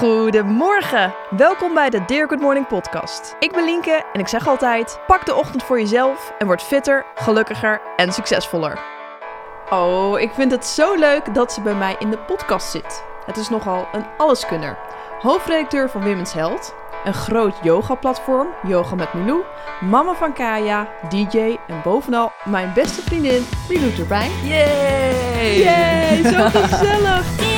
Goedemorgen. Welkom bij de Dear Good Morning podcast. Ik ben Lienke en ik zeg altijd: pak de ochtend voor jezelf en word fitter, gelukkiger en succesvoller. Oh, ik vind het zo leuk dat ze bij mij in de podcast zit. Het is nogal een alleskunner. Hoofdredacteur van Women's Health, een groot yoga-platform, Yoga met Milou, mama van Kaya, DJ en bovenal mijn beste vriendin Milou Turbijn. Yay! Yay, zo gezellig!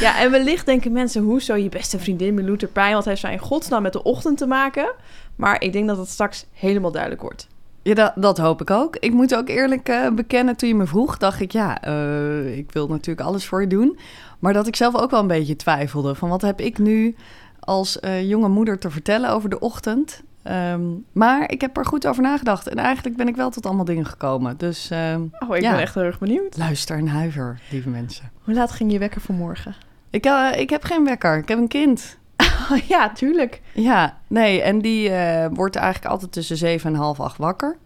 Ja, en wellicht denken mensen, hoezo je beste vriendin Milou Turbijn, wat heeft zij in godsnaam met de ochtend te maken? Maar ik denk dat het straks helemaal duidelijk wordt. Ja, dat, dat hoop ik ook. Ik moet ook eerlijk eh, bekennen, toen je me vroeg, dacht ik, ja, eh, ik wil natuurlijk alles voor je doen. Maar dat ik zelf ook wel een beetje twijfelde van wat heb ik nu als eh, jonge moeder te vertellen over de ochtend. Ehm, maar ik heb er goed over nagedacht en eigenlijk ben ik wel tot allemaal dingen gekomen. Dus ehm, Oh, ik Ja. ben echt heel erg benieuwd. luister en huiver, lieve mensen. Hoe laat ging je wekker vanmorgen? Ik, eh, ik heb geen wekker, ik heb een kind. Ja, tuurlijk. Ja, nee, en die eh, wordt eigenlijk altijd tussen zeven en half acht wakker.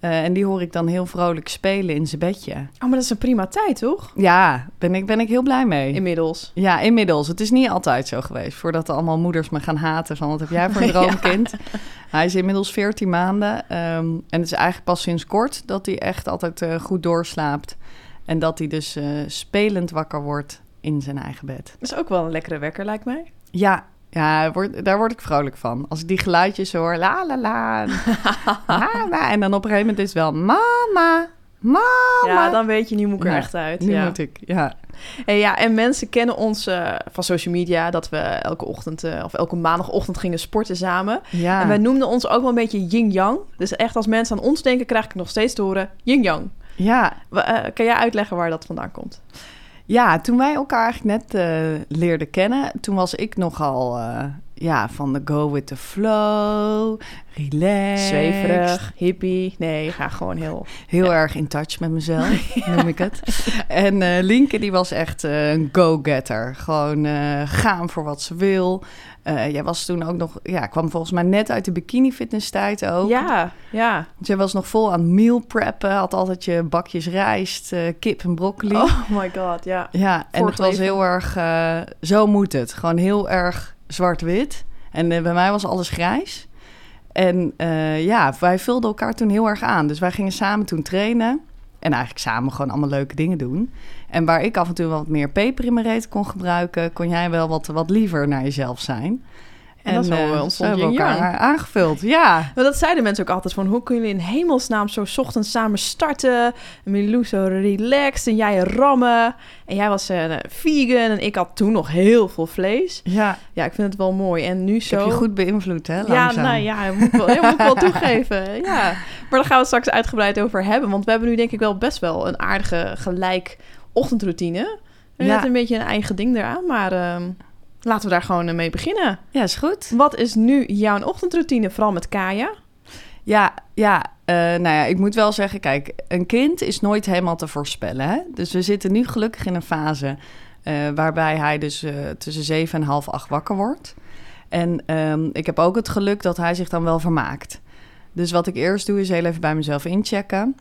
Eh, en die hoor ik dan heel vrolijk spelen in zijn bedje. Oh, maar dat is een prima tijd, toch? Ja, ben ik, ben ik heel blij mee. Inmiddels. Ja, inmiddels. Het is niet altijd zo geweest. Voordat er allemaal moeders me gaan haten van... wat heb jij voor een droomkind? Hij is inmiddels 14 maanden. ehm, en het is eigenlijk pas sinds kort dat hij echt altijd goed doorslaapt. En dat hij dus spelend wakker wordt in zijn eigen bed. Dat is ook wel een lekkere wekker, lijkt mij. Ja, ja daar word ik vrolijk van. Als ik die geluidjes hoor, la la la. En dan op een gegeven moment is het wel mama, mama. Ja, dan weet je, nu moet ik er Ja, echt uit. Nu ja. moet ik, ja. Hey, ja, en mensen kennen ons eh, van social media... dat we elke ochtend eh, of elke maandagochtend gingen sporten samen. ja. En wij noemden ons ook wel een beetje yin-yang. Dus echt als mensen aan ons denken, krijg ik nog steeds te horen yin-yang. Ja, eh, kan jij uitleggen waar dat vandaan komt? Ja, toen wij elkaar eigenlijk net eh, leerden kennen, toen was ik nogal eh, ja, van de go with the flow, relaxed. Zweverig, hippie. Nee, ga gewoon heel... Heel erg in touch met mezelf, noem ik het. En eh Linke, die was echt een go-getter. Gewoon gaan voor wat ze wil. Eh, jij was toen ook nog, ja, kwam volgens mij net uit de bikini fitness tijd ook. Ja, ja. Jij was nog vol aan meal preppen, had altijd je bakjes rijst, eh, kip en broccoli. Oh my god, ja. Ja, en Vorig het was leven. heel erg, eh, zo moet het. Gewoon heel erg zwart-wit. En bij mij was alles grijs. En ja, wij vulden elkaar toen heel erg aan. Dus wij gingen samen toen trainen. En eigenlijk samen gewoon allemaal leuke dingen doen. En waar ik af en toe wat meer peper in mijn reet kon gebruiken... kon jij wel wat, wat liever naar jezelf zijn. En dat is eh, eh, ontstond hebben elkaar aangevuld. Ja, Maar dat zeiden mensen ook altijd van... hoe kunnen jullie in hemelsnaam zo 's ochtends samen starten? En Milou zo relaxed en jij rammen. En jij was eh, vegan en ik had toen nog heel veel vlees. ja. Ja, ik vind het wel mooi. En nu Ik zo... heb je goed beïnvloed, hè? Ja, Langzaam. nou ja, moet ik wel, ja, moet ik wel toegeven. Ja. Maar daar gaan we het straks uitgebreid over hebben. Want we hebben nu denk ik wel best wel een aardige gelijk ochtendroutine. We Ja. Een beetje een eigen ding eraan. Maar ehm, laten we daar gewoon eh, mee beginnen. Ja, is goed. Wat is nu jouw ochtendroutine, vooral met Kaya? Ja, ja. eh, nou ja, ik moet wel zeggen, kijk, een kind is nooit helemaal te voorspellen. Hè? Dus we zitten nu gelukkig in een fase eh, waarbij hij dus tussen zeven en half acht wakker wordt. En ehm, ik heb ook het geluk dat hij zich dan wel vermaakt. Dus wat ik eerst doe is heel even bij mezelf inchecken.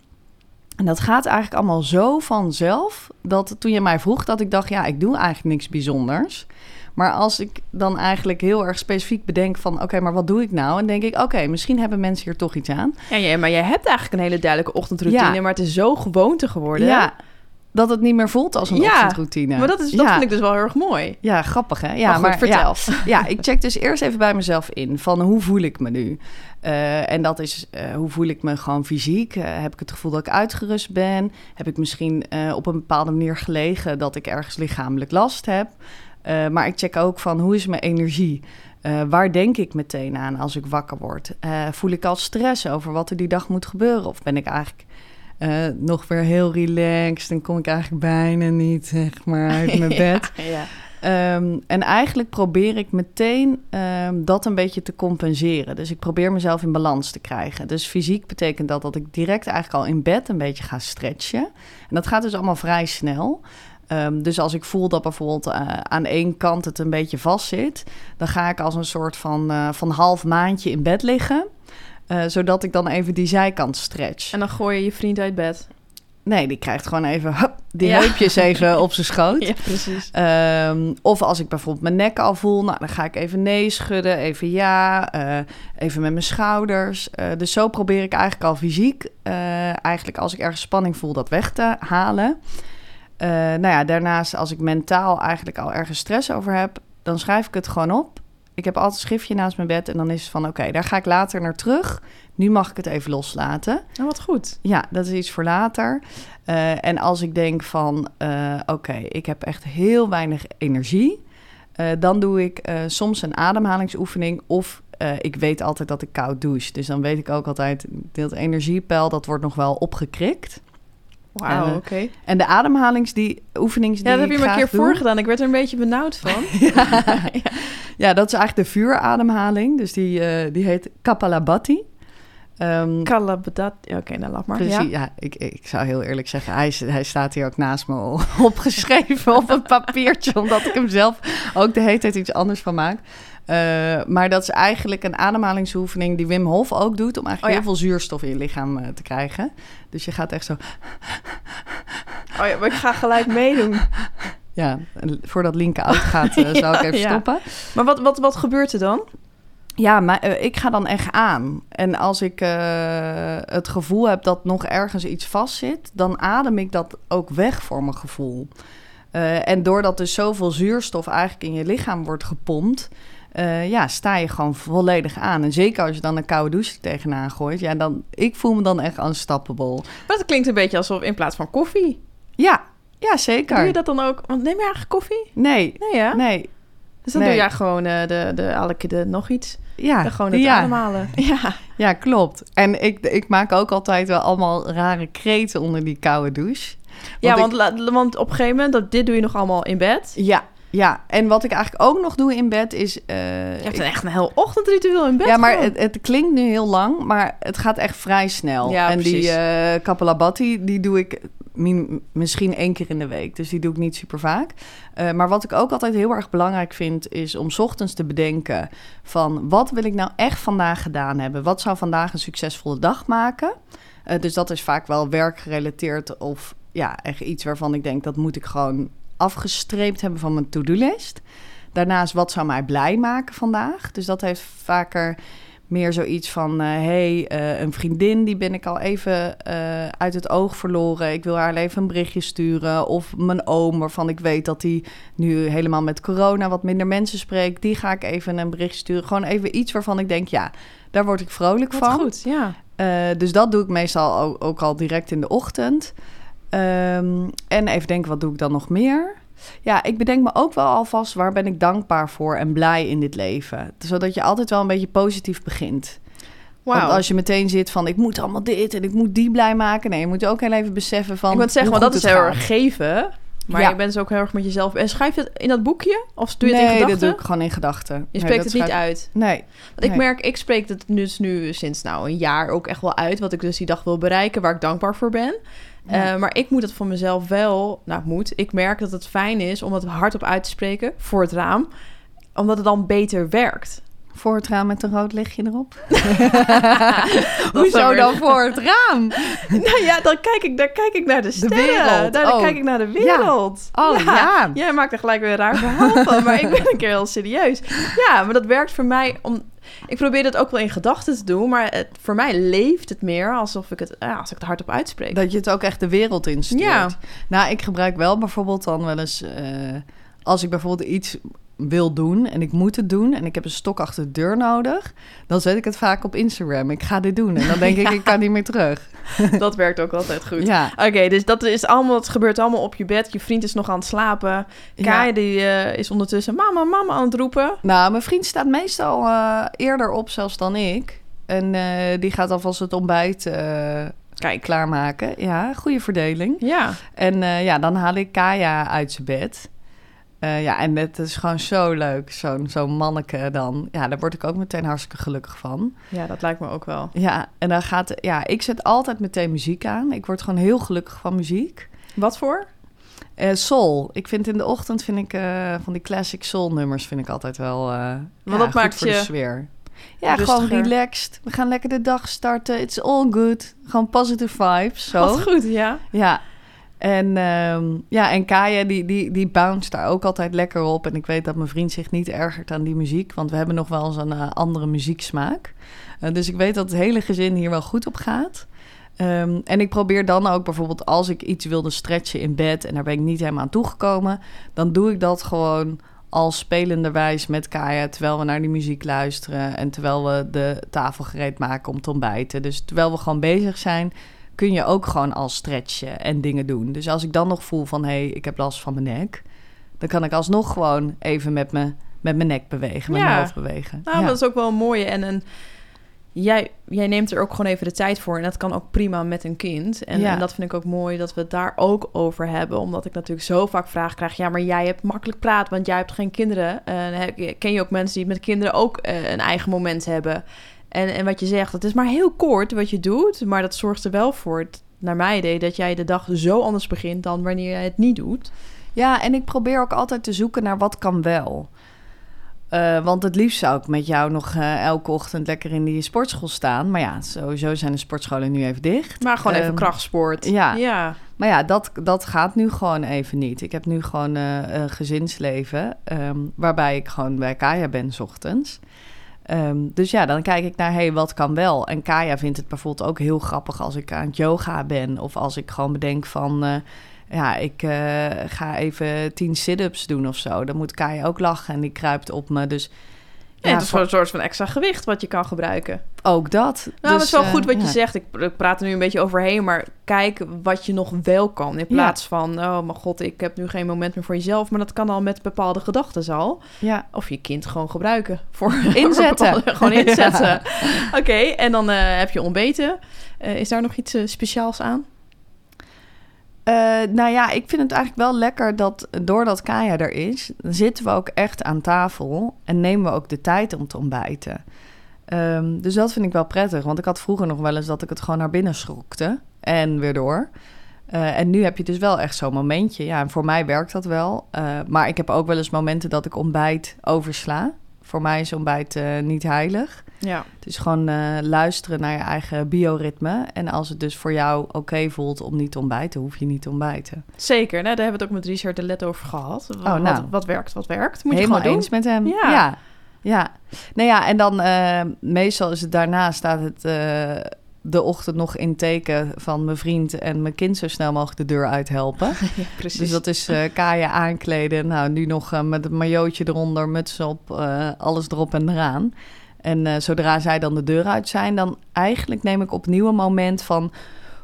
En dat gaat eigenlijk allemaal zo vanzelf dat toen je mij vroeg dat ik dacht, ja, ik doe eigenlijk niks bijzonders. Maar als ik dan eigenlijk heel erg specifiek bedenk van... oké, maar wat doe ik nou? En denk ik, oké, misschien hebben mensen hier toch iets aan. Ja, ja, maar jij hebt eigenlijk een hele duidelijke ochtendroutine. Ja. Maar het is zo gewoonte geworden. Ja, dat het niet meer voelt als een Ja, ochtendroutine. Maar dat, is, dat ja. vind ik dus wel heel erg mooi. Ja, grappig hè? Ja, Maar goed, vertel. Ja, ik check dus eerst even bij mezelf in van hoe voel ik me nu? Eh, en dat is eh, hoe voel ik me gewoon fysiek? Eh, heb ik het gevoel dat ik uitgerust ben? Heb ik misschien op een bepaalde manier gelegen dat ik ergens lichamelijk last heb? Eh, maar ik check ook van hoe is mijn energie? Eh, waar denk ik meteen aan als ik wakker word? Eh, voel ik al stress over wat er die dag moet gebeuren? Of ben ik eigenlijk nog weer heel relaxed en kom ik eigenlijk bijna niet zeg maar, uit mijn bed? Ja, ja. Ehm, en eigenlijk probeer ik meteen ehm, dat een beetje te compenseren. Dus ik probeer mezelf in balans te krijgen. Dus fysiek betekent dat dat ik direct eigenlijk al in bed een beetje ga stretchen. En dat gaat dus allemaal vrij snel. Ehm, dus als ik voel dat bijvoorbeeld eh, aan één kant het een beetje vast zit, dan ga ik als een soort van, eh, van half maandje in bed liggen. eh, zodat ik dan even die zijkant stretch. En dan gooi je je vriend uit bed. Nee, die krijgt gewoon even hup, die Ja. heupjes even op zijn schoot. Ja, precies. Ehm, of als ik bijvoorbeeld mijn nek al voel, nou, dan ga ik even nee schudden, even ja, even met mijn schouders. Dus zo probeer ik eigenlijk al fysiek, eigenlijk als ik ergens spanning voel, dat weg te halen. Eh, nou ja, daarnaast als ik mentaal eigenlijk al ergens stress over heb, dan schrijf ik het gewoon op. Ik heb altijd een schriftje naast mijn bed en dan is het van oké, daar ga ik later naar terug. Nu mag ik het even loslaten. Nou, wat goed. Ja, dat is iets voor later. Eh, en als ik denk van, eh, oké, ik heb echt heel weinig energie, dan doe ik soms een ademhalingsoefening of ik weet altijd dat ik koud douche. Dus dan weet ik ook altijd, dat energiepeil, dat wordt nog wel opgekrikt. Wauw, Eh, oké. En de ademhalings die, Ja, dat heb je me een keer doe- voor gedaan. Ik werd er een beetje benauwd van. Ja, dat is eigenlijk de vuurademhaling. Dus die, eh, die heet Kapalabhati. Ehm, Kalabadat. Oké, nou laat maar. Precies, Ja. ja, ik, ik zou heel eerlijk zeggen, hij, hij staat hier ook naast me opgeschreven op een papiertje, omdat ik hem zelf ook de hele tijd iets anders van maak. Eh, maar dat is eigenlijk een ademhalingsoefening die Wim Hof ook doet, om eigenlijk Oh ja. heel veel zuurstof in je lichaam eh, te krijgen. Dus je gaat echt zo, Oh ja, maar ik ga gelijk meedoen. ja, voordat Linke uitgaat, eh zal ik even stoppen. Maar wat, wat, wat gebeurt er dan? Ja, maar eh, ik ga dan echt aan. En als ik eh, het gevoel heb dat nog ergens iets vastzit, dan adem ik dat ook weg voor mijn gevoel. Eh, en doordat dus zoveel zuurstof eigenlijk in je lichaam wordt gepompt, ja, sta je gewoon volledig aan. En zeker als je dan een koude douche tegenaan gooit, ja, dan, ik voel me dan echt unstoppable. Maar dat klinkt een beetje alsof in plaats van koffie. Ja, ja, zeker. Doe je dat dan ook? Want neem je eigenlijk koffie? Nee, Nee, ja? nee. Dus dan Nee. doe jij gewoon eh, de, de, nog iets. Ja, Dan gewoon het ja. ademhalen. Ja. Ja, klopt. En ik, ik maak ook altijd wel allemaal rare kreten onder die koude douche. Ja, ik- want, want op een gegeven moment, dat, dit doe je nog allemaal in bed. Ja, ja. En wat ik eigenlijk ook nog doe in bed is... eh, Je hebt echt een heel ochtendritueel in bed. ja, maar het, het klinkt nu heel lang, maar het gaat echt vrij snel. Ja, en die eh Kapalabhati, die doe ik misschien één keer in de week. Dus die doe ik niet super vaak. Eh, maar wat ik ook altijd heel erg belangrijk vind, is om ochtends te bedenken van wat wil ik nou echt vandaag gedaan hebben? Wat zou vandaag een succesvolle dag maken? Eh, dus dat is vaak wel werkgerelateerd of ja, echt iets waarvan ik denk dat moet ik gewoon afgestreept hebben van mijn to-do-list. Daarnaast, wat zou mij blij maken vandaag? Dus dat heeft vaker meer zoiets van... eh hey, eh, een vriendin, die ben ik al even eh, uit het oog verloren. Ik wil haar even een berichtje sturen. Of mijn oom, waarvan ik weet dat hij nu helemaal met corona... wat minder mensen spreekt. Die ga ik even een berichtje sturen. Gewoon even iets waarvan ik denk, ja, daar word ik vrolijk Wat van. goed, ja. Dus dat doe ik meestal ook, ook al direct in de ochtend. Ehm, en even denken, wat doe ik dan nog meer? Ja, ik bedenk me ook wel alvast waar ben ik dankbaar voor en blij in dit leven. Zodat je altijd wel een beetje positief begint. Wauw. Want als je meteen zit van ik moet allemaal dit en ik moet die blij maken. Nee, je moet ook heel even beseffen van. ik moet zeggen, want dat is heel erg geven. Maar Ja. je bent dus ook heel erg met jezelf. En schrijf je het in dat boekje? Of doe je het in Nee, gedachten? dat doe ik gewoon in gedachten. Je Nee, spreekt het niet schrijf- uit. Nee. Want ik Nee. merk, ik spreek het dus nu sinds nou een jaar ook echt wel uit. Wat ik dus die dag wil bereiken, waar ik dankbaar voor ben. Ja. Eh, maar ik moet het voor mezelf wel, nou moet. Ik merk dat het fijn is om het hardop uit te spreken voor het raam. Omdat het dan beter werkt. Voor het raam met een rood lichtje erop. Dat Hoezo dan voor het raam? nou ja, dan kijk ik, dan kijk ik naar de sterren. wereld. Daar, dan Oh. kijk ik naar de wereld. Oh, ja. Jij maakt er gelijk weer een raar verhaal van. Maar ik ben een keer heel serieus. Ja, maar dat werkt voor mij om... Ik probeer dat ook wel in gedachten te doen. Maar het, voor mij leeft het meer alsof ik het, ja, als ik het hardop uitspreek. Dat je het ook echt de wereld instuurt. Ja. Nou, ik gebruik wel bijvoorbeeld dan wel eens... eh, als ik bijvoorbeeld iets wil doen en ik moet het doen... en ik heb een stok achter de deur nodig... dan zet ik het vaak op Instagram. Ik ga dit doen. En dan denk ik, ik kan niet meer terug. Dat werkt ook altijd goed. Ja. Oké, dus dat is allemaal, het gebeurt allemaal op je bed. Je vriend is nog aan het slapen. Kaya die eh, is ondertussen mama, mama aan het roepen. Nou, mijn vriend staat meestal eh, eerder op zelfs dan ik. En eh, die gaat alvast het ontbijt Kijk. klaarmaken. Ja, goede verdeling. Ja, En ja, dan haal ik Kaya uit zijn bed. Eh, ja, en het is gewoon zo leuk. Zo'n zo'n manneke dan. Ja, daar word ik ook meteen hartstikke gelukkig van. ja, dat lijkt me ook wel. Ja, en dan gaat... Ja, ik zet altijd meteen muziek aan. Ik word gewoon heel gelukkig van muziek. Wat voor? Eh, soul. Ik vind in de ochtend vind ik eh, van die classic soul nummers vind ik altijd wel. eh Want ja, dat goed maakt voor je de sfeer. Ja, rustiger. gewoon relaxed. We gaan lekker de dag starten. It's all good. Gewoon positive vibes. Zo. Wat goed, ja. Ja. En, ehm, ja, en Kaya die, die, die bounce daar ook altijd lekker op. En ik weet dat mijn vriend zich niet ergert aan die muziek. Want we hebben nog wel eens een eh, andere muzieksmaak. Eh, dus ik weet dat het hele gezin hier wel goed op gaat. Ehm, en ik probeer dan ook bijvoorbeeld als ik iets wilde stretchen in bed... en daar ben ik niet helemaal aan toegekomen... dan doe ik dat gewoon als spelenderwijs met Kaya... terwijl we naar die muziek luisteren... en terwijl we de tafel gereed maken om te ontbijten. Dus terwijl we gewoon bezig zijn kun je ook gewoon al stretchen en dingen doen. Dus als ik dan nog voel van, hé, hey, ik heb last van mijn nek... dan kan ik alsnog gewoon even met, me, met mijn nek bewegen, met Ja. mijn hoofd bewegen. Nou, ja. dat is ook wel een mooie. En een, jij, jij neemt er ook gewoon even de tijd voor. En dat kan ook prima met een kind. En, Ja. en dat vind ik ook mooi dat we het daar ook over hebben. Omdat ik natuurlijk zo vaak vragen krijg. Ja, maar jij hebt makkelijk praten, want jij hebt geen kinderen. Heb- ken je ook mensen die met kinderen ook eh, een eigen moment hebben? En, en wat je zegt, het is maar heel kort wat je doet. Maar dat zorgt er wel voor, naar mijn idee, dat jij de dag zo anders begint dan wanneer jij het niet doet. Ja, en ik probeer ook altijd te zoeken naar wat kan wel. Eh, want het liefst zou ik met jou nog eh, elke ochtend lekker in die sportschool staan. Maar ja, sowieso zijn de sportscholen nu even dicht. Maar gewoon even Ehm, krachtsport. ja. ja. Maar ja, dat, dat gaat nu gewoon even niet. Ik heb nu gewoon eh, een gezinsleven ehm, waarbij ik gewoon bij Kaya ben 's ochtends. Ehm, dus ja, dan kijk ik naar, hey, wat kan wel? En Kaya vindt het bijvoorbeeld ook heel grappig als ik aan het yoga ben. Of als ik gewoon bedenk van, eh, ja, ik eh, ga even tien sit-ups doen of zo. Dan moet Kaya ook lachen en die kruipt op me. Dus Ja, het is voor- gewoon een soort van extra gewicht wat je kan gebruiken. ook dat. Nou, dus, dat is wel eh, goed wat je ja. zegt. Ik, ik praat er nu een beetje overheen, maar kijk wat je nog wel kan. In plaats van, oh mijn god, ik heb nu geen moment meer voor jezelf. Maar dat kan al met bepaalde gedachten al. Ja, Of je kind gewoon gebruiken. Voor Inzetten. voor bepaalde- gewoon inzetten. Oké, en dan eh, heb je ontbeten. Eh, is daar nog iets eh, speciaals aan? Eh, nou ja, ik vind het eigenlijk wel lekker dat doordat Kaya er is, zitten we ook echt aan tafel en nemen we ook de tijd om te ontbijten. Ehm, dus dat vind ik wel prettig, want ik had vroeger nog wel eens dat ik het gewoon naar binnen schrokte en weer door. Eh, en nu heb je dus wel echt zo'n momentje. Ja, en voor mij werkt dat wel. Eh, maar ik heb ook wel eens momenten dat ik ontbijt oversla. Voor mij is ontbijt niet heilig. Ja. Het is gewoon eh, luisteren naar je eigen bioritme. En als het dus voor jou oké voelt om niet te ontbijten, hoef je niet te ontbijten. Zeker, nou, daar hebben we het ook met Richard de Let over gehad. Wat, nou. wat, werkt, wat werkt. Moet je Helemaal gewoon doen. eens met hem. Ja. ja. ja. Nou ja, en dan eh, meestal is het daarna staat het eh, de ochtend nog in teken van mijn vriend en mijn kind zo snel mogelijk de deur uithelpen. Ja, precies. Dus dat is Kaya aankleden. Nou, nu nog met een majootje eronder, muts op, alles erop en eraan. En eh, zodra zij dan de deur uit zijn, dan eigenlijk neem ik opnieuw een moment van...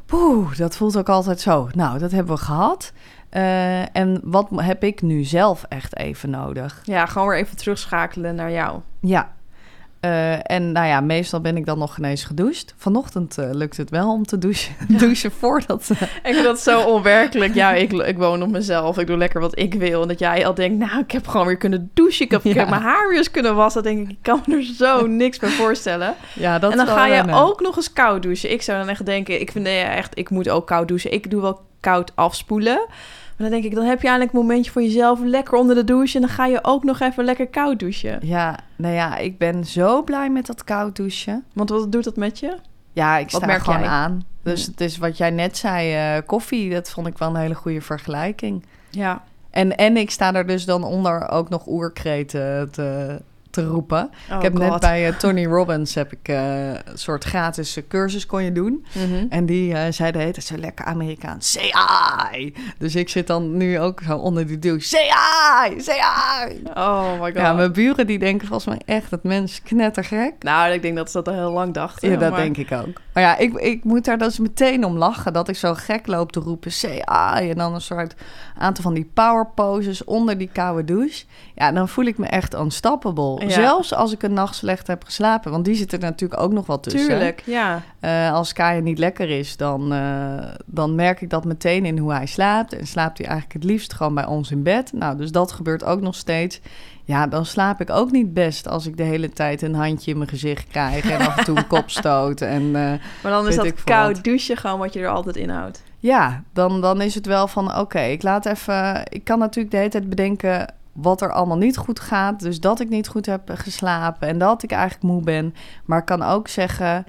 Poeh, dat voelt ook altijd zo. Nou, dat hebben we gehad. Eh, en wat heb ik nu zelf echt even nodig? Ja, gewoon weer even terugschakelen naar jou. Ja. Eh, en nou ja, meestal ben ik dan nog ineens gedoucht. Vanochtend eh, lukt het wel om te douchen, douchen voordat... eh, Ik vind dat zo onwerkelijk. Ja, ik, ik woon op mezelf. Ik doe lekker wat ik wil. En dat jij al denkt, nou, ik heb gewoon weer kunnen douchen. Ik heb, ik Ja. heb mijn haar weer eens kunnen wassen. Dan denk ik, ik kan me er zo niks bij voorstellen. ja, dat en dan ga je ook nog eens koud douchen. Ik zou dan echt denken, ik vind nee, echt, ik moet ook koud douchen. Ik doe wel koud afspoelen. Maar dan denk ik, dan heb je eindelijk een momentje voor jezelf. Lekker onder de douche. En dan ga je ook nog even lekker koud douchen. Ja, nou ja, ik ben zo blij met dat koud douchen. Want wat doet dat met je? Ja, ik sta merk gewoon jij? aan. Dus het is wat jij net zei, eh, koffie, dat vond ik wel een hele goede vergelijking. Ja. En, en ik sta er dus dan onder ook nog oerkreten te, te roepen. Oh, ik heb net bij eh, Tony Robbins heb ik eh, een soort gratis eh, cursus kon je doen. Mhm. En die zei de hele zo lekker Amerikaans. Say I! Dus ik zit dan nu ook zo onder die douche. Say I! Say I! Oh my god. Ja, mijn buren die denken volgens mij echt dat mensen knettergek. Nou, ik denk dat ze dat al heel lang dachten. Ja, dat maar- denk ik ook. Maar ja, ik, ik moet daar dus meteen om lachen. Dat ik zo gek loop te roepen, CA. En dan een soort aantal van die power poses onder die koude douche. Ja, dan voel ik me echt unstoppable. Ja. Zelfs als ik een nacht slecht heb geslapen. Want die zit er natuurlijk ook nog wel tussen. Tuurlijk, ja. Eh, als Kaya niet lekker is, dan, eh, dan merk ik dat meteen in hoe hij slaapt. En slaapt hij eigenlijk het liefst gewoon bij ons in bed. Nou, dus dat gebeurt ook nog steeds. Ja, dan slaap ik ook niet best als ik de hele tijd een handje in mijn gezicht krijg. En af en toe een kopstoot. En eh, Maar dan is dat koud douchen gewoon wat je er altijd inhoudt. ja, dan, dan is het wel van oké, ik laat even. Ik kan natuurlijk de hele tijd bedenken wat er allemaal niet goed gaat. Dus dat ik niet goed heb geslapen en dat ik eigenlijk moe ben. Maar ik kan ook zeggen,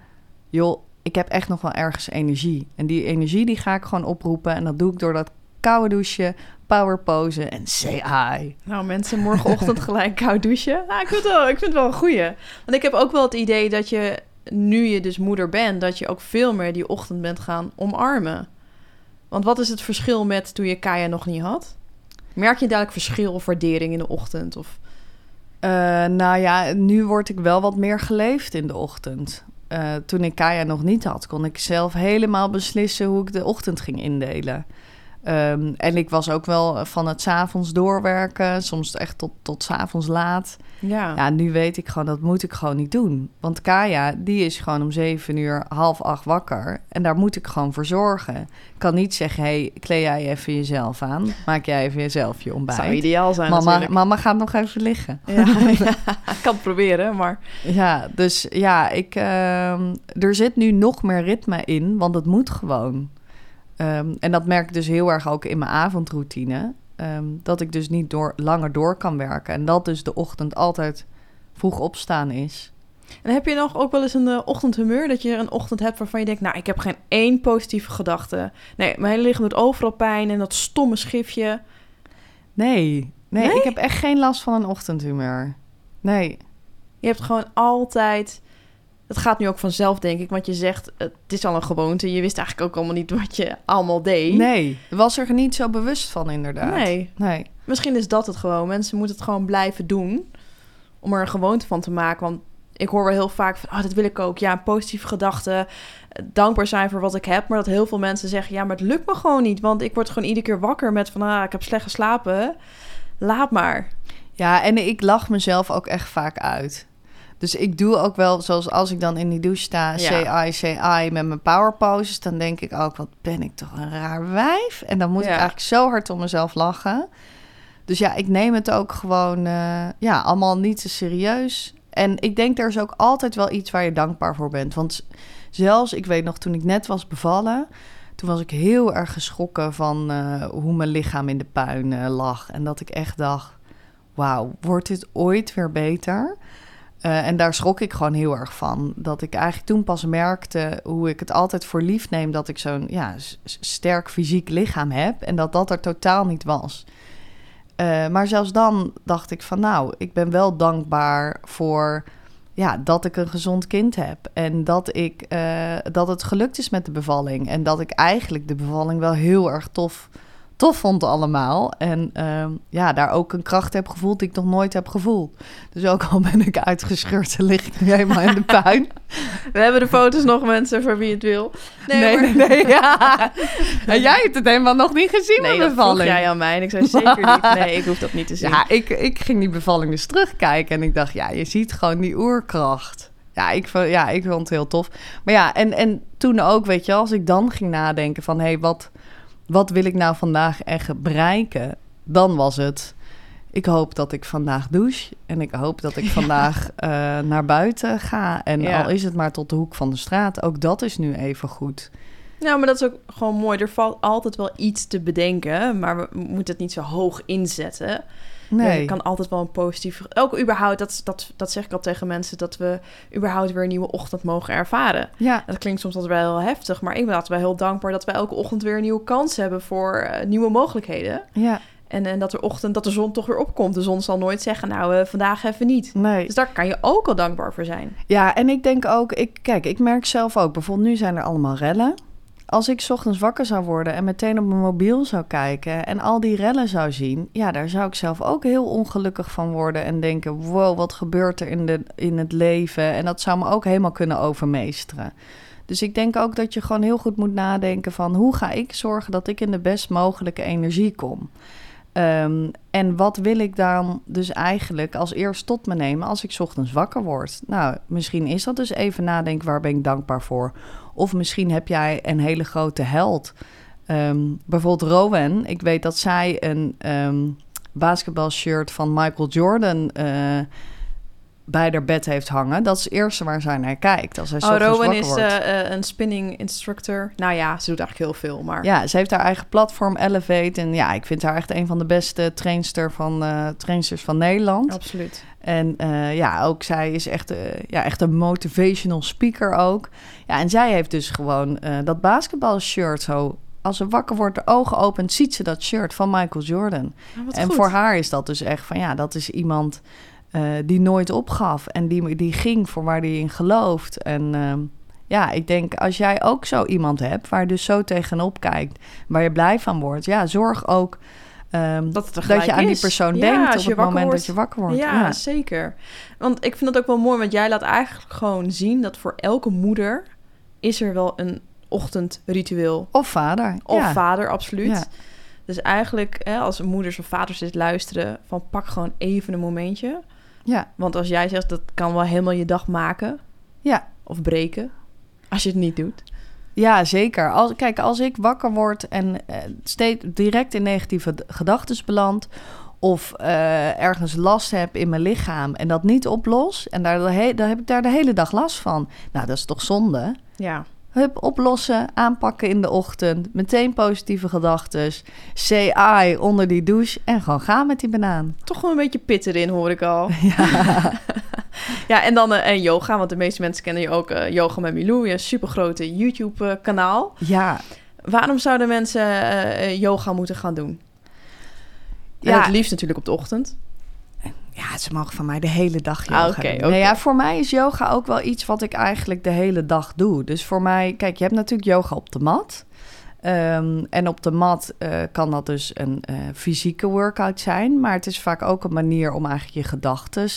joh, ik heb echt nog wel ergens energie. En die energie die ga ik gewoon oproepen. En dat doe ik door dat koude douchen, power posen en say hi. Nou, mensen, morgenochtend gelijk koud douchen. Nou, ik vind het wel, ik vind het wel een goeie. Want ik heb ook wel het idee dat je, nu je dus moeder bent, dat je ook veel meer die ochtend bent gaan omarmen. Want wat is het verschil met toen je Kaya nog niet had? Merk je dadelijk verschil of waardering in de ochtend? Of... Eh, nou ja, nu word ik wel wat meer geleefd in de ochtend. Eh, toen ik Kaya nog niet had, kon ik zelf helemaal beslissen hoe ik de ochtend ging indelen. Ehm, en ik was ook wel van het avonds doorwerken, soms echt tot, tot 's avonds laat. Ja. Ja, nu weet ik gewoon, dat moet ik gewoon niet doen. Want Kaya, die is gewoon om zeven uur, half acht wakker. En daar moet ik gewoon voor zorgen. Ik kan niet zeggen, hey, kleed jij even jezelf aan. Maak jij even jezelf je ontbijt. zou ideaal zijn Mama, natuurlijk. mama gaat nog even liggen. Ja, kan het proberen, maar... Ja, dus ja, ik, ehm, er zit nu nog meer ritme in, want het moet gewoon. Ehm, en dat merk ik dus heel erg ook in mijn avondroutine. ehm, dat ik dus niet door, langer door kan werken. En dat dus de ochtend altijd vroeg opstaan is. En heb je nog ook wel eens een eh, ochtendhumeur? Dat je een ochtend hebt waarvan je denkt... nou, ik heb geen één positieve gedachte. Nee, mijn hele lichaam doet overal pijn en dat stomme schifje. Nee, nee, Nee? ik heb echt geen last van een ochtendhumeur. Nee, Je hebt gewoon altijd... Het gaat nu ook vanzelf, denk ik. Want je zegt, het is al een gewoonte. Je wist eigenlijk ook allemaal niet wat je allemaal deed. nee. Was er niet zo bewust van inderdaad. Nee. Nee. Misschien is dat het gewoon. Mensen moeten het gewoon blijven doen. Om er een gewoonte van te maken. Want ik hoor wel heel vaak van... Oh, dat wil ik ook. Ja, positieve gedachte. eh, Dankbaar zijn voor wat ik heb. Maar dat heel veel mensen zeggen... Ja, maar het lukt me gewoon niet. Want ik word gewoon iedere keer wakker met van... Ah, ik heb slecht geslapen. Laat maar. Ja, en ik lach mezelf ook echt vaak uit. Dus ik doe ook wel, zoals als ik dan in die douche sta, Ja. say I, say I, met mijn power poses, dan denk ik ook, wat ben ik toch een raar wijf. En dan moet Ja. ik eigenlijk zo hard om mezelf lachen. Dus ja, ik neem het ook gewoon, eh, ja, allemaal niet te serieus. En ik denk, er is ook altijd wel iets waar je dankbaar voor bent. Want zelfs, ik weet nog, toen ik net was bevallen... toen was ik heel erg geschrokken van eh, hoe mijn lichaam in de puin lag. En dat ik echt dacht, wauw, wordt dit ooit weer beter? Eh, en daar schrok ik gewoon heel erg van. Dat ik eigenlijk toen pas merkte hoe ik het altijd voor lief neem... dat ik zo'n ja, sterk fysiek lichaam heb... en dat dat er totaal niet was. Eh, maar zelfs dan dacht ik van nou, ik ben wel dankbaar voor ja, dat ik een gezond kind heb. En dat, ik, eh, dat het gelukt is met de bevalling. En dat ik eigenlijk de bevalling wel heel erg tof, tof vond allemaal. En ehm, ja, daar ook een kracht heb gevoeld die ik nog nooit heb gevoeld. Dus ook al ben ik uitgescheurd, dan lig ik nu helemaal in de puin. We hebben de foto's nog, mensen, voor wie het wil. Nee, nee, maar- nee. ja. En jij hebt het helemaal nog niet gezien, Nee, vroeg bevalling. jij aan mij. En ik zei zeker niet. Nee, ik hoef dat niet te zien. Ja, ik, ik ging die bevalling dus terugkijken en ik dacht, ja, je ziet gewoon die oerkracht. Ja, ik vond, ja, ik vond het heel tof. Maar ja, en, en toen ook, weet je, als ik dan ging nadenken van, hé, hey, wat, wat wil ik nou vandaag echt bereiken? Dan was het, ik hoop dat ik vandaag douche en ik hoop dat ik vandaag eh, naar buiten ga. En Ja. al is het maar tot de hoek van de straat, ook dat is nu even goed. Nou, maar dat is ook gewoon mooi. Er valt altijd wel iets te bedenken, maar we moeten het niet zo hoog inzetten. Nee. Je kan altijd wel een positief... Ook überhaupt, dat, dat, dat zeg ik al tegen mensen... dat we überhaupt weer een nieuwe ochtend mogen ervaren. Ja, Dat klinkt soms altijd wel heel heftig... maar ik ben altijd wel heel dankbaar... dat we elke ochtend weer een nieuwe kans hebben... voor eh, nieuwe mogelijkheden. ja, En, en dat, de ochtend, dat de zon toch weer opkomt. De zon zal nooit zeggen... nou, eh, vandaag even niet. nee. Dus daar kan je ook al dankbaar voor zijn. Ja, en ik denk ook, ik, kijk, ik merk zelf ook, bijvoorbeeld nu zijn er allemaal rellen. Als ik ochtends wakker zou worden en meteen op mijn mobiel zou kijken en al die rellen zou zien, ja, daar zou ik zelf ook heel ongelukkig van worden en denken, wow, wat gebeurt er in, de, in het leven? En dat zou me ook helemaal kunnen overmeesteren. Dus ik denk ook dat je gewoon heel goed moet nadenken van hoe ga ik zorgen dat ik in de best mogelijke energie kom. Ehm, en wat wil ik dan dus eigenlijk als eerst tot me nemen als ik ochtends wakker word? Nou, misschien is dat dus even nadenken, waar ben ik dankbaar voor? Of misschien heb jij een hele grote held. Ehm, bijvoorbeeld Rowan. Ik weet dat zij een ehm basketbalshirt van Michael Jordan eh, bij haar bed heeft hangen. Dat is het eerste waar zij naar kijkt als hij Oh, Rowan is eh, eh, een spinning instructor. Nou ja, ze doet eigenlijk heel veel, maar... Ja, ze heeft haar eigen platform Elevate. En ja, ik vind haar echt een van de beste trainster van, eh trainsters van Nederland. Absoluut. En ja, ook zij is echt, ja, echt een motivational speaker ook. Ja, en zij heeft dus gewoon dat basketbalshirt zo... Als ze wakker wordt, de ogen opent, ziet ze dat shirt van Michael Jordan. Ah, en goed. voor haar is dat dus echt van... Ja, dat is iemand eh, die nooit opgaf. En die, die ging voor waar die in gelooft. En ehm, ja, ik denk als jij ook zo iemand hebt... waar je dus zo tegenop kijkt, waar je blij van wordt... Ja, zorg ook... ehm, Dat het dat je aan die persoon Ja, denkt op het moment wordt. dat je wakker wordt. Ja, zeker. Want ik vind dat ook wel mooi, want jij laat eigenlijk gewoon zien dat voor elke moeder is er wel een ochtendritueel. Of vader. Of ja. vader, absoluut. Dus eigenlijk, hè, als moeders of vaders dit luisteren, van pak gewoon even een momentje. Ja, Want als jij zegt, dat kan wel helemaal je dag maken ja. of breken, als je het niet doet. Ja, zeker. Als, kijk, als ik wakker word en eh, steeds direct in negatieve gedachten beland... of eh, ergens last heb in mijn lichaam en dat niet oplos... en daar dan heb ik daar de hele dag last van. Nou, dat is toch zonde? Ja, Hup, oplossen, aanpakken in de ochtend... meteen positieve gedachten... say I onder die douche en gewoon gaan met die banaan. toch wel een beetje pit erin, hoor ik al. Ja, en dan eh, en yoga, want de meeste mensen kennen je ook eh, Yoga met Milou, je supergrote YouTube-kanaal. Ja, Waarom zouden mensen eh, eh, yoga moeten gaan doen? Ja. Ja. het liefst natuurlijk op de ochtend. Ja, ze mogen van mij de hele dag yoga Ah, oké. Nee, ja, voor mij is yoga ook wel iets wat ik eigenlijk de hele dag doe. Dus voor mij, kijk, je hebt natuurlijk yoga op de mat. Ehm, en op de mat eh, kan dat dus een eh, fysieke workout zijn. Maar het is vaak ook een manier om eigenlijk je gedachten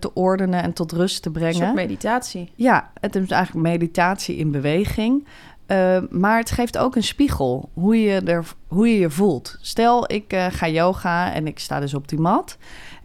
te ordenen en tot rust te Een brengen. soort meditatie. Ja, het is eigenlijk meditatie in beweging. Eh, maar het geeft ook een spiegel hoe je, er, hoe je je voelt. Stel, ik eh, ga yoga en ik sta dus op die mat.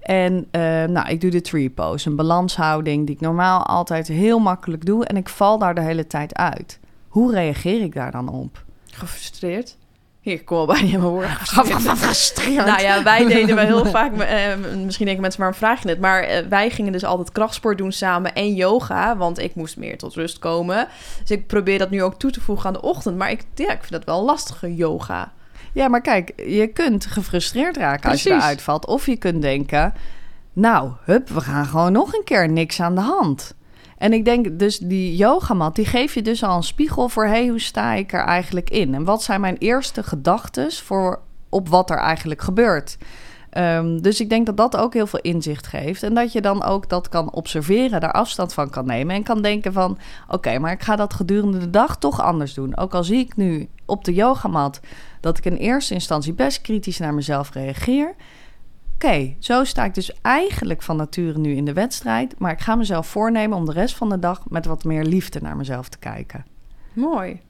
En eh, nou, ik doe de tree pose, een balanshouding die ik normaal altijd heel makkelijk doe. En ik val daar de hele tijd uit. Hoe reageer ik daar dan op? Gefrustreerd. Hier, ik kom al bijna mijn woorden. Gefrustreerd. Nou ja, wij deden wel heel vaak, eh, misschien denken mensen, waarom vraag je het? Maar eh, wij gingen dus altijd krachtsport doen samen en yoga, want ik moest meer tot rust komen. Dus ik probeer dat nu ook toe te voegen aan de ochtend. Maar ik, ja, ik vind dat wel lastige yoga. Ja, maar kijk, je kunt gefrustreerd raken als je eruit valt. Of je kunt denken, nou, hup, we gaan gewoon nog een keer niks aan de hand. En ik denk dus die yogamat, die geeft je dus al een spiegel voor... hé, hey, hoe sta ik er eigenlijk in? En wat zijn mijn eerste gedachten voor op wat er eigenlijk gebeurt? Ehm, dus ik denk dat dat ook heel veel inzicht geeft. En dat je dan ook dat kan observeren, daar afstand van kan nemen. En kan denken van, oké, maar ik ga dat gedurende de dag toch anders doen. Ook al zie ik nu op de yogamat dat ik in eerste instantie best kritisch naar mezelf reageer. Oké, zo sta ik dus eigenlijk van nature nu in de wedstrijd. Maar ik ga mezelf voornemen om de rest van de dag met wat meer liefde naar mezelf te kijken. Mooi.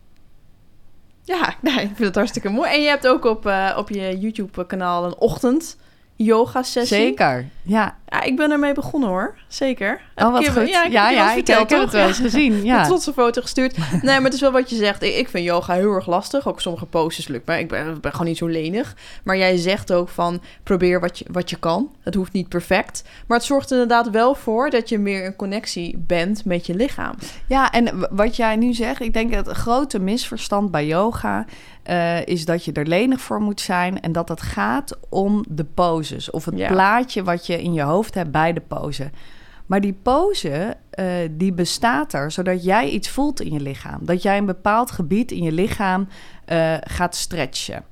Ja, ik vind het hartstikke mooi. En je hebt ook op, eh, op je YouTube-kanaal een ochtend yoga sessie. Zeker, ja. Ja, ik ben ermee begonnen hoor. Zeker. Oh, wat Ik goed. Ja, ik ja, ik, heb het wel eens gezien. Een Ja. trotse foto gestuurd. Nee, maar het is wel wat je zegt. Ik, ik vind yoga heel erg lastig. Ook sommige poses lukt mij. Ik ben, gewoon niet zo lenig. Maar jij zegt ook van probeer wat je, wat je kan. Het hoeft niet perfect. Maar het zorgt er inderdaad wel voor dat je meer in connectie bent met je lichaam. Ja, en wat jij nu zegt, ik denk dat het grote misverstand bij yoga eh, is dat je er lenig voor moet zijn en dat het gaat om de poses of het Ja. plaatje wat je in je hoofd hebt bij de pose. Maar die pose, eh, die bestaat er zodat jij iets voelt in je lichaam. Dat jij een bepaald gebied in je lichaam eh, gaat stretchen.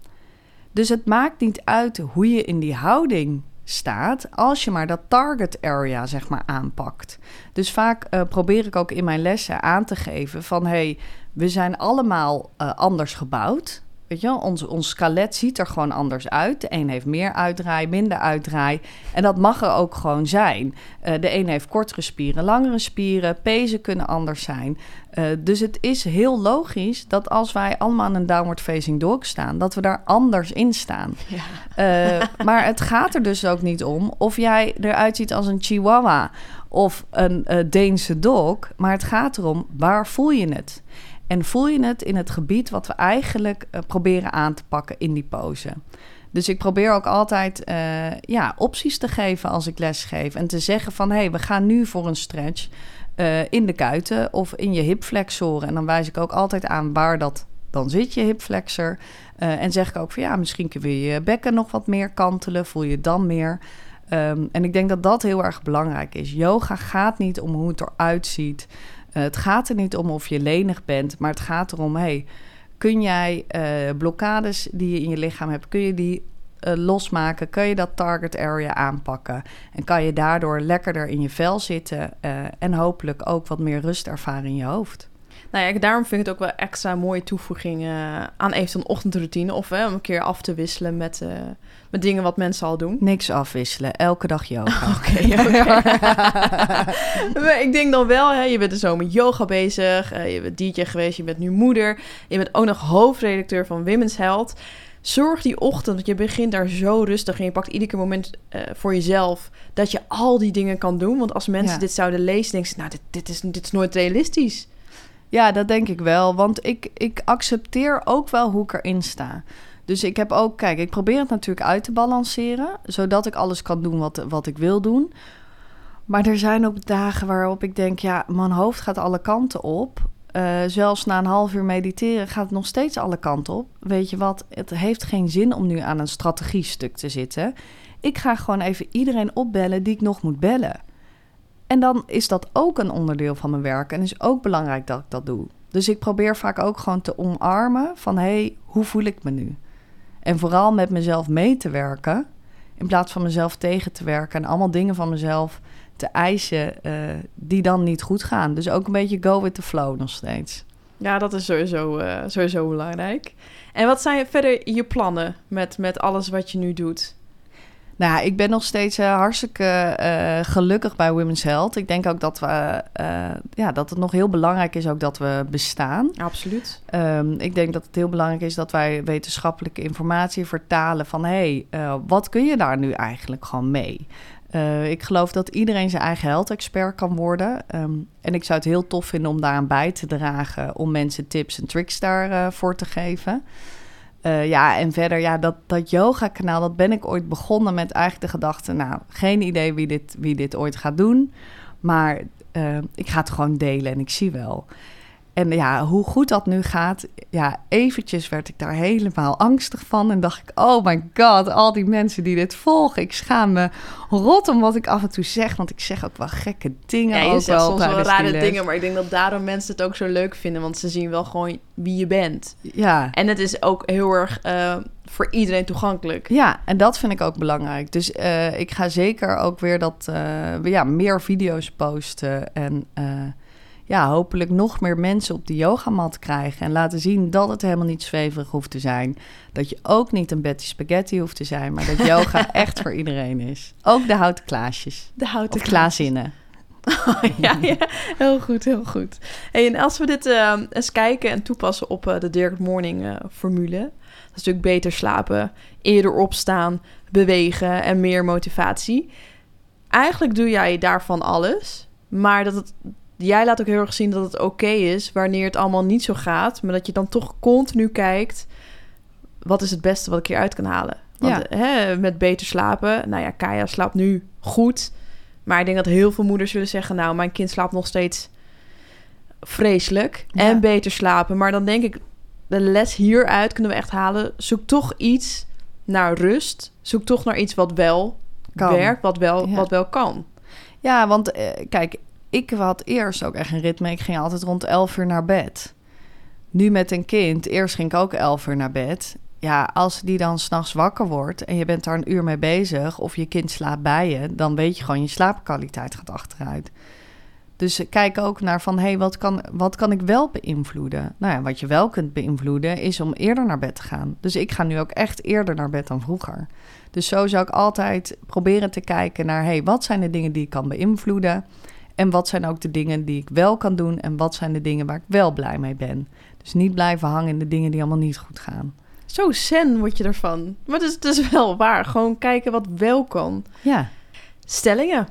Dus het maakt niet uit hoe je in die houding staat, als je maar dat target area zeg maar aanpakt. Dus vaak probeer ik ook in mijn lessen aan te geven van hey, we zijn allemaal eh, anders gebouwd. Weet je ons, ons skelet ziet er gewoon anders uit. De een heeft meer uitdraai, minder uitdraai. En dat mag er ook gewoon zijn. Eh, de een heeft kortere spieren, langere spieren. Pezen kunnen anders zijn. Eh, dus het is heel logisch dat als wij allemaal in een downward facing dog staan, dat we daar anders in staan. Ja. Maar het gaat er dus ook niet om of jij eruit ziet als een chihuahua of een Deense dog. Maar het gaat erom, waar voel je het? En voel je het in het gebied wat we eigenlijk eh, proberen aan te pakken in die pose? Dus ik probeer ook altijd eh, ja, opties te geven als ik les geef. En te zeggen van, hé, hey, we gaan nu voor een stretch eh, in de kuiten of in je hipflexoren. En dan wijs ik ook altijd aan waar dat dan zit, je hipflexor. En zeg ik ook van, ja, misschien kun je je bekken nog wat meer kantelen. Voel je dan meer. Ehm, en ik denk dat dat heel erg belangrijk is. Yoga gaat niet om hoe het eruit ziet. Eh, het gaat er niet om of je lenig bent, maar het gaat erom, hey, kun jij eh, blokkades die je in je lichaam hebt, kun je die eh, losmaken? Kun je dat target area aanpakken? En kan je daardoor lekkerder in je vel zitten en hopelijk ook wat meer rust ervaren in je hoofd? Nou ja, daarom vind ik het ook wel extra mooie toevoeging aan eventueel een ochtendroutine. Of hè, om een keer af te wisselen met, eh, met dingen wat mensen al doen. Niks afwisselen, elke dag yoga. Oké, ik denk dan wel, hè, je bent er zo met yoga bezig. eh, je bent DJ geweest, je bent nu moeder. Je bent ook nog hoofdredacteur van Women's Health. Zorg die ochtend, want je begint daar zo rustig en je pakt ieder keer moment eh, voor jezelf dat je al die dingen kan doen. Want als mensen Ja. dit zouden lezen, denken ze, nou, dit, dit, is, dit is nooit realistisch. Ja, dat denk ik wel. Want ik, ik accepteer ook wel hoe ik erin sta. Dus ik heb ook, kijk, ik probeer het natuurlijk uit te balanceren, zodat ik alles kan doen wat, wat ik wil doen. Maar er zijn ook dagen waarop ik denk, ja, mijn hoofd gaat alle kanten op. Eh, zelfs na een half uur mediteren gaat het nog steeds alle kanten op. Weet je wat, het heeft geen zin om nu aan een strategiestuk te zitten. Ik ga gewoon even iedereen opbellen die ik nog moet bellen. En dan is dat ook een onderdeel van mijn werk en is ook belangrijk dat ik dat doe. Dus ik probeer vaak ook gewoon te omarmen van hé, hey, hoe voel ik me nu? En vooral met mezelf mee te werken, in plaats van mezelf tegen te werken en allemaal dingen van mezelf te eisen eh, die dan niet goed gaan. Dus ook een beetje go with the flow nog steeds. Ja, dat is sowieso, eh, sowieso belangrijk. En wat zijn verder je plannen met, met alles wat je nu doet? Nou, ik ben nog steeds eh, hartstikke eh, gelukkig bij Women's Health. Ik denk ook dat, we, eh, ja, dat het nog heel belangrijk is ook dat we bestaan. Absoluut. Ehm, ik denk dat het heel belangrijk is dat wij wetenschappelijke informatie vertalen van hé, hey, wat kun je daar nu eigenlijk gewoon mee? Ik geloof dat iedereen zijn eigen health-expert kan worden. Ehm, en ik zou het heel tof vinden om daaraan bij te dragen, om mensen tips en tricks daarvoor voor te geven. Eh, ja, en verder, ja, dat, dat yoga-kanaal, dat ben ik ooit begonnen met eigenlijk de gedachte, nou, geen idee wie dit, wie dit ooit gaat doen, maar eh, ik ga het gewoon delen en ik zie wel. En ja, hoe goed dat nu gaat, ja, eventjes werd ik daar helemaal angstig van en dacht ik, oh my god, al die mensen die dit volgen, ik schaam me rot om wat ik af en toe zeg, want ik zeg ook wel gekke dingen. Ja, je ook zegt soms wel tijdens die rare dingen, maar ik denk dat daarom mensen het ook zo leuk vinden, want ze zien wel gewoon wie je bent. Ja, En het is ook heel erg eh, voor iedereen toegankelijk. Ja, en dat vind ik ook belangrijk. Dus eh, ik ga zeker ook weer dat, eh, ja, meer video's posten. En ja, hopelijk nog meer mensen op de yogamat krijgen. En laten zien dat het helemaal niet zweverig hoeft te zijn. Dat je ook niet een Betty Spaghetti hoeft te zijn. Maar dat yoga echt voor iedereen is. Ook de houten klaasjes. De houten Of klaazinnen. ja, ja, heel goed, heel goed. Hey, en als we dit eh, eens kijken en toepassen op eh, de Dirk Morning eh, formule. Dat is natuurlijk beter slapen, eerder opstaan, bewegen en meer motivatie. Eigenlijk doe jij daarvan alles. Maar dat het, jij laat ook heel erg zien dat het oké is wanneer het allemaal niet zo gaat. Maar dat je dan toch continu kijkt, wat is het beste wat ik hier uit kan halen? Want Ja. hè, met beter slapen, nou ja, Kaya slaapt nu goed. Maar ik denk dat heel veel moeders zullen zeggen... nou, mijn kind slaapt nog steeds vreselijk Ja. en beter slapen. Maar dan denk ik, de les hieruit kunnen we echt halen. Zoek toch iets naar rust. Zoek toch naar iets wat wel Kan. werkt, wat wel, Ja. wat wel kan. Ja, want eh, kijk, ik had eerst ook echt een ritme. Ik ging altijd rond 11 uur naar bed. Nu met een kind, eerst ging ik ook 11 uur naar bed. Ja, als die dan s'nachts wakker wordt en je bent daar een uur mee bezig... of je kind slaapt bij je, dan weet je gewoon... je slaapkwaliteit gaat achteruit. Dus kijk ook naar van, hé, hey, wat, kan, wat kan ik wel beïnvloeden? Nou ja, wat je wel kunt beïnvloeden is om eerder naar bed te gaan. Dus ik ga nu ook echt eerder naar bed dan vroeger. Dus zo zou ik altijd proberen te kijken naar... hey, wat zijn de dingen die ik kan beïnvloeden? En wat zijn ook de dingen die ik wel kan doen? En wat zijn de dingen waar ik wel blij mee ben? Dus niet blijven hangen in de dingen die allemaal niet goed gaan. Zo zen word je ervan. Maar het is, het is wel waar. Gewoon kijken wat wel kan. Ja, Stellingen.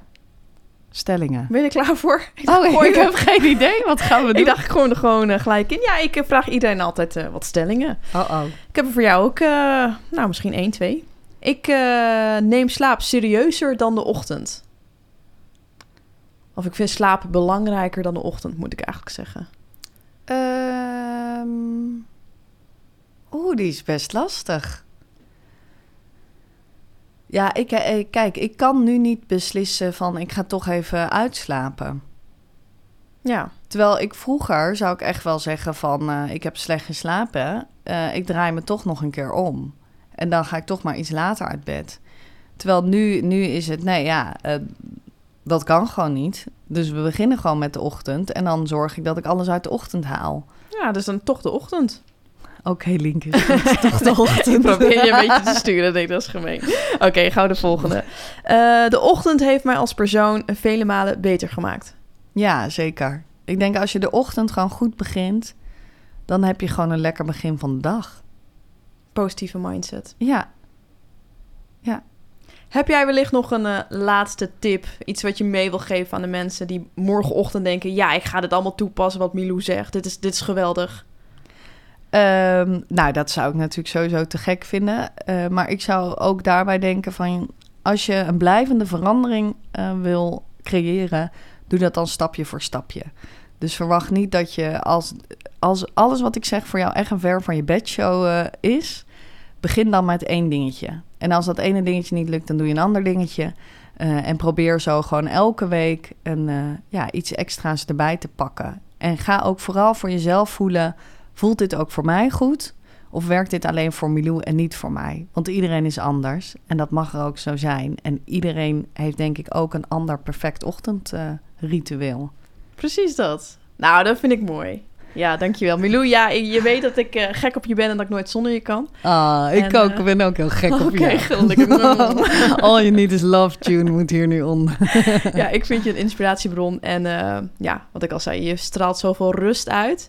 stellingen. Ben je er klaar voor? Ik Oh, ik heb geen idee. Wat gaan we doen? Ik dacht gewoon gewoon eh, gelijk in. Ja, ik eh, vraag iedereen altijd eh, wat stellingen. Oh, oh. Ik heb er voor jou ook, nou, misschien één, twee. Ik neem slaap serieuzer dan de ochtend. Of ik vind slaap belangrijker dan de ochtend, moet ik eigenlijk zeggen. Ehm, Oeh, die is best lastig. Ja, ik, eh, kijk, ik kan nu niet beslissen van ik ga toch even uitslapen. Ja, Terwijl ik vroeger zou ik echt wel zeggen van eh, ik heb slecht geslapen. Eh, ik draai me toch nog een keer om. En dan ga ik toch maar iets later uit bed. Terwijl nu, nu is het, nee ja, eh, dat kan gewoon niet. Dus we beginnen gewoon met de ochtend. En dan zorg ik dat ik alles uit de ochtend haal. ja dus dan toch de ochtend. Oké, Link is goed. toch de ochtend. probeer je een beetje te sturen, dat is gemeen. Oké, gauw de volgende. Eh, de ochtend heeft mij als persoon vele malen beter gemaakt. Ja, zeker. Ik denk als je de ochtend gewoon goed begint, dan heb je gewoon een lekker begin van de dag. Positieve mindset. Ja, Heb jij wellicht nog een eh, laatste tip? Iets wat je mee wil geven aan de mensen die morgenochtend denken... ja, ik ga dit allemaal toepassen wat Milou zegt. Dit is, dit is geweldig. Ehm, nou, dat zou ik natuurlijk sowieso te gek vinden. Eh, maar ik zou ook daarbij denken van... als je een blijvende verandering eh, wil creëren... doe dat dan stapje voor stapje. Dus verwacht niet dat je als, als alles wat ik zeg voor jou echt een ver van je bedshow is... begin dan met één dingetje. En als dat ene dingetje niet lukt, dan doe je een ander dingetje... Eh, en probeer zo gewoon elke week een, eh, ja, iets extra's erbij te pakken. En ga ook vooral voor jezelf voelen... voelt dit ook voor mij goed? Of werkt dit alleen voor Milou en niet voor mij? Want iedereen is anders en dat mag er ook zo zijn. En iedereen heeft denk ik ook een ander perfect ochtendritueel. Precies dat. Nou, dat vind ik mooi. Ja, dankjewel. Milou, ja, je weet dat ik eh, gek op je ben en dat ik nooit zonder je kan. Ah, ik En, ook. eh, ben ook heel gek op Oké, je. gelukkig. All you need is love tune moet hier nu onder. ja, ik vind je een inspiratiebron. En eh, ja, wat ik al zei, je straalt zoveel rust uit.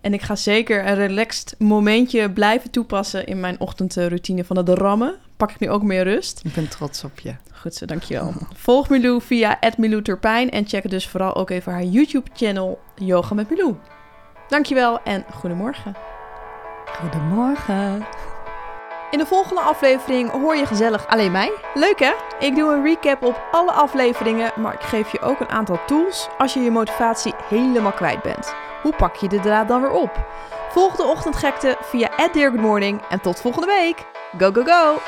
En ik ga zeker een relaxed momentje blijven toepassen in mijn ochtendroutine van de rammen. Pak ik nu ook meer rust. Ik ben trots op je. Goed zo, dankjewel. Volg Milou via Milou Turpijn en check dus vooral ook even haar YouTube-channel Yoga met Milou. Dankjewel en goedemorgen. Goedemorgen. In de volgende aflevering hoor je gezellig alleen mij. Leuk hè? Ik doe een recap op alle afleveringen, maar ik geef je ook een aantal tools als je je motivatie helemaal kwijt bent. Hoe pak je de draad dan weer op? Volg de ochtendgekte via @deargoodmorning en tot volgende week. Go go go!